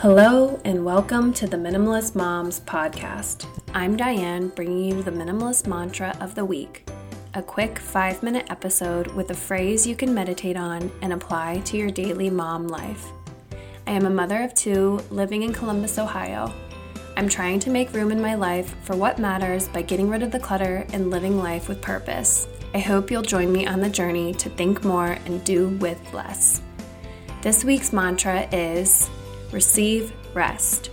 Hello, and welcome to the Minimalist Moms podcast. I'm Diane, bringing you the minimalist mantra of the week a quick five minute episode with a phrase you can meditate on and apply to your daily mom life. I am a mother of two living in Columbus, Ohio. I'm trying to make room in my life for what matters by getting rid of the clutter and living life with purpose. I hope you'll join me on the journey to think more and do with less. This week's mantra is receive rest.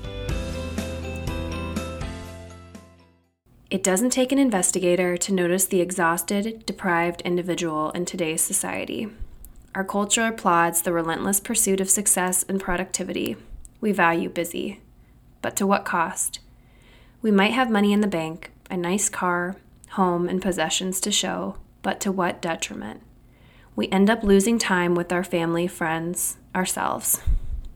It doesn't take an investigator to notice the exhausted, deprived individual in today's society. Our culture applauds the relentless pursuit of success and productivity. We value busy. But to what cost? We might have money in the bank, a nice car, home, and possessions to show, but to what detriment? We end up losing time with our family, friends, ourselves.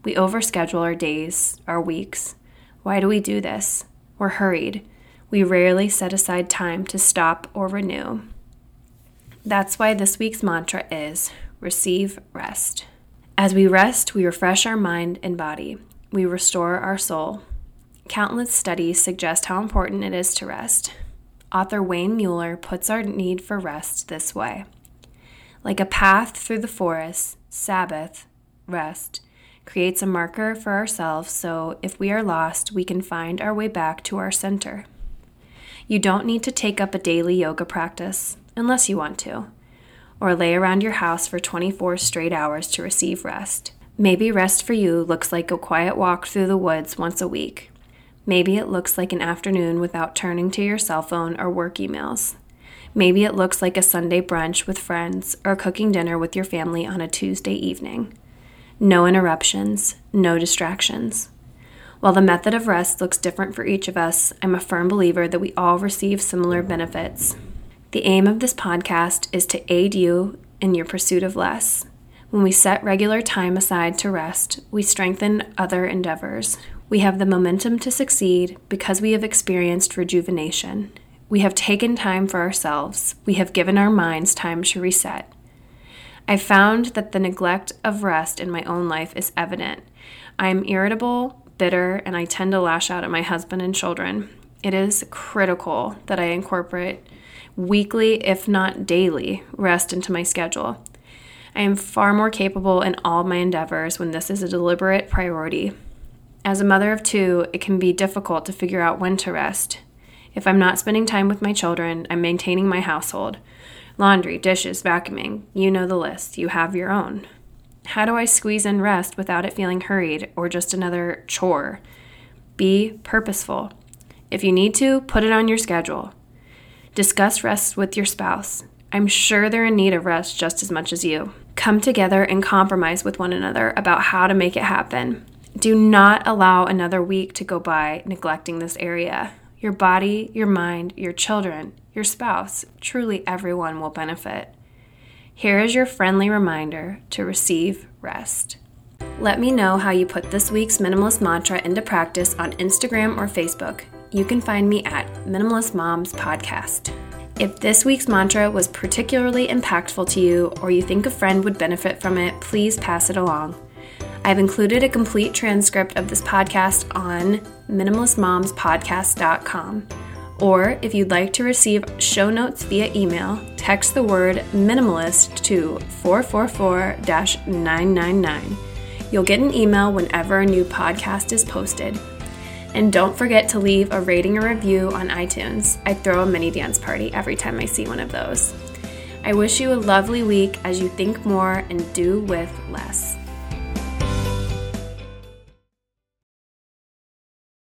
We overschedule our days, our weeks. Why do we do this? We're hurried. We rarely set aside time to stop or renew. That's why this week's mantra is receive rest. As we rest, we refresh our mind and body. We restore our soul. Countless studies suggest how important it is to rest. Author Wayne Muller puts our need for rest this way Like a path through the forest, Sabbath, rest, creates a marker for ourselves so if we are lost, we can find our way back to our center. You don't need to take up a daily yoga practice unless you want to, or lay around your house for 24 straight hours to receive rest. Maybe rest for you looks like a quiet walk through the woods once a week. Maybe it looks like an afternoon without turning to your cell phone or work emails. Maybe it looks like a Sunday brunch with friends or cooking dinner with your family on a Tuesday evening. No interruptions, no distractions. While the method of rest looks different for each of us, I'm a firm believer that we all receive similar benefits. The aim of this podcast is to aid you in your pursuit of less. When we set regular time aside to rest, we strengthen other endeavors. We have the momentum to succeed because we have experienced rejuvenation. We have taken time for ourselves. We have given our minds time to reset. I found that the neglect of rest in my own life is evident. I am irritable, bitter, and I tend to lash out at my husband and children. It is critical that I incorporate weekly, if not daily, rest into my schedule. I am far more capable in all my endeavors when this is a deliberate priority. As a mother of two, it can be difficult to figure out when to rest. If I'm not spending time with my children, I'm maintaining my household. Laundry, dishes, vacuuming, you know the list, you have your own. How do I squeeze in rest without it feeling hurried or just another chore? Be purposeful. If you need to, put it on your schedule. Discuss rest with your spouse. I'm sure they're in need of rest just as much as you. Come together and compromise with one another about how to make it happen. Do not allow another week to go by neglecting this area. Your body, your mind, your children, your spouse, truly everyone will benefit. Here is your friendly reminder to receive rest. Let me know how you put this week's minimalist mantra into practice on Instagram or Facebook. You can find me at Minimalist Moms Podcast. If this week's mantra was particularly impactful to you or you think a friend would benefit from it, please pass it along. I've included a complete transcript of this podcast on minimalistmomspodcast.com. Or if you'd like to receive show notes via email, text the word minimalist to 444 999. You'll get an email whenever a new podcast is posted. And don't forget to leave a rating or review on iTunes. I throw a mini dance party every time I see one of those. I wish you a lovely week as you think more and do with less.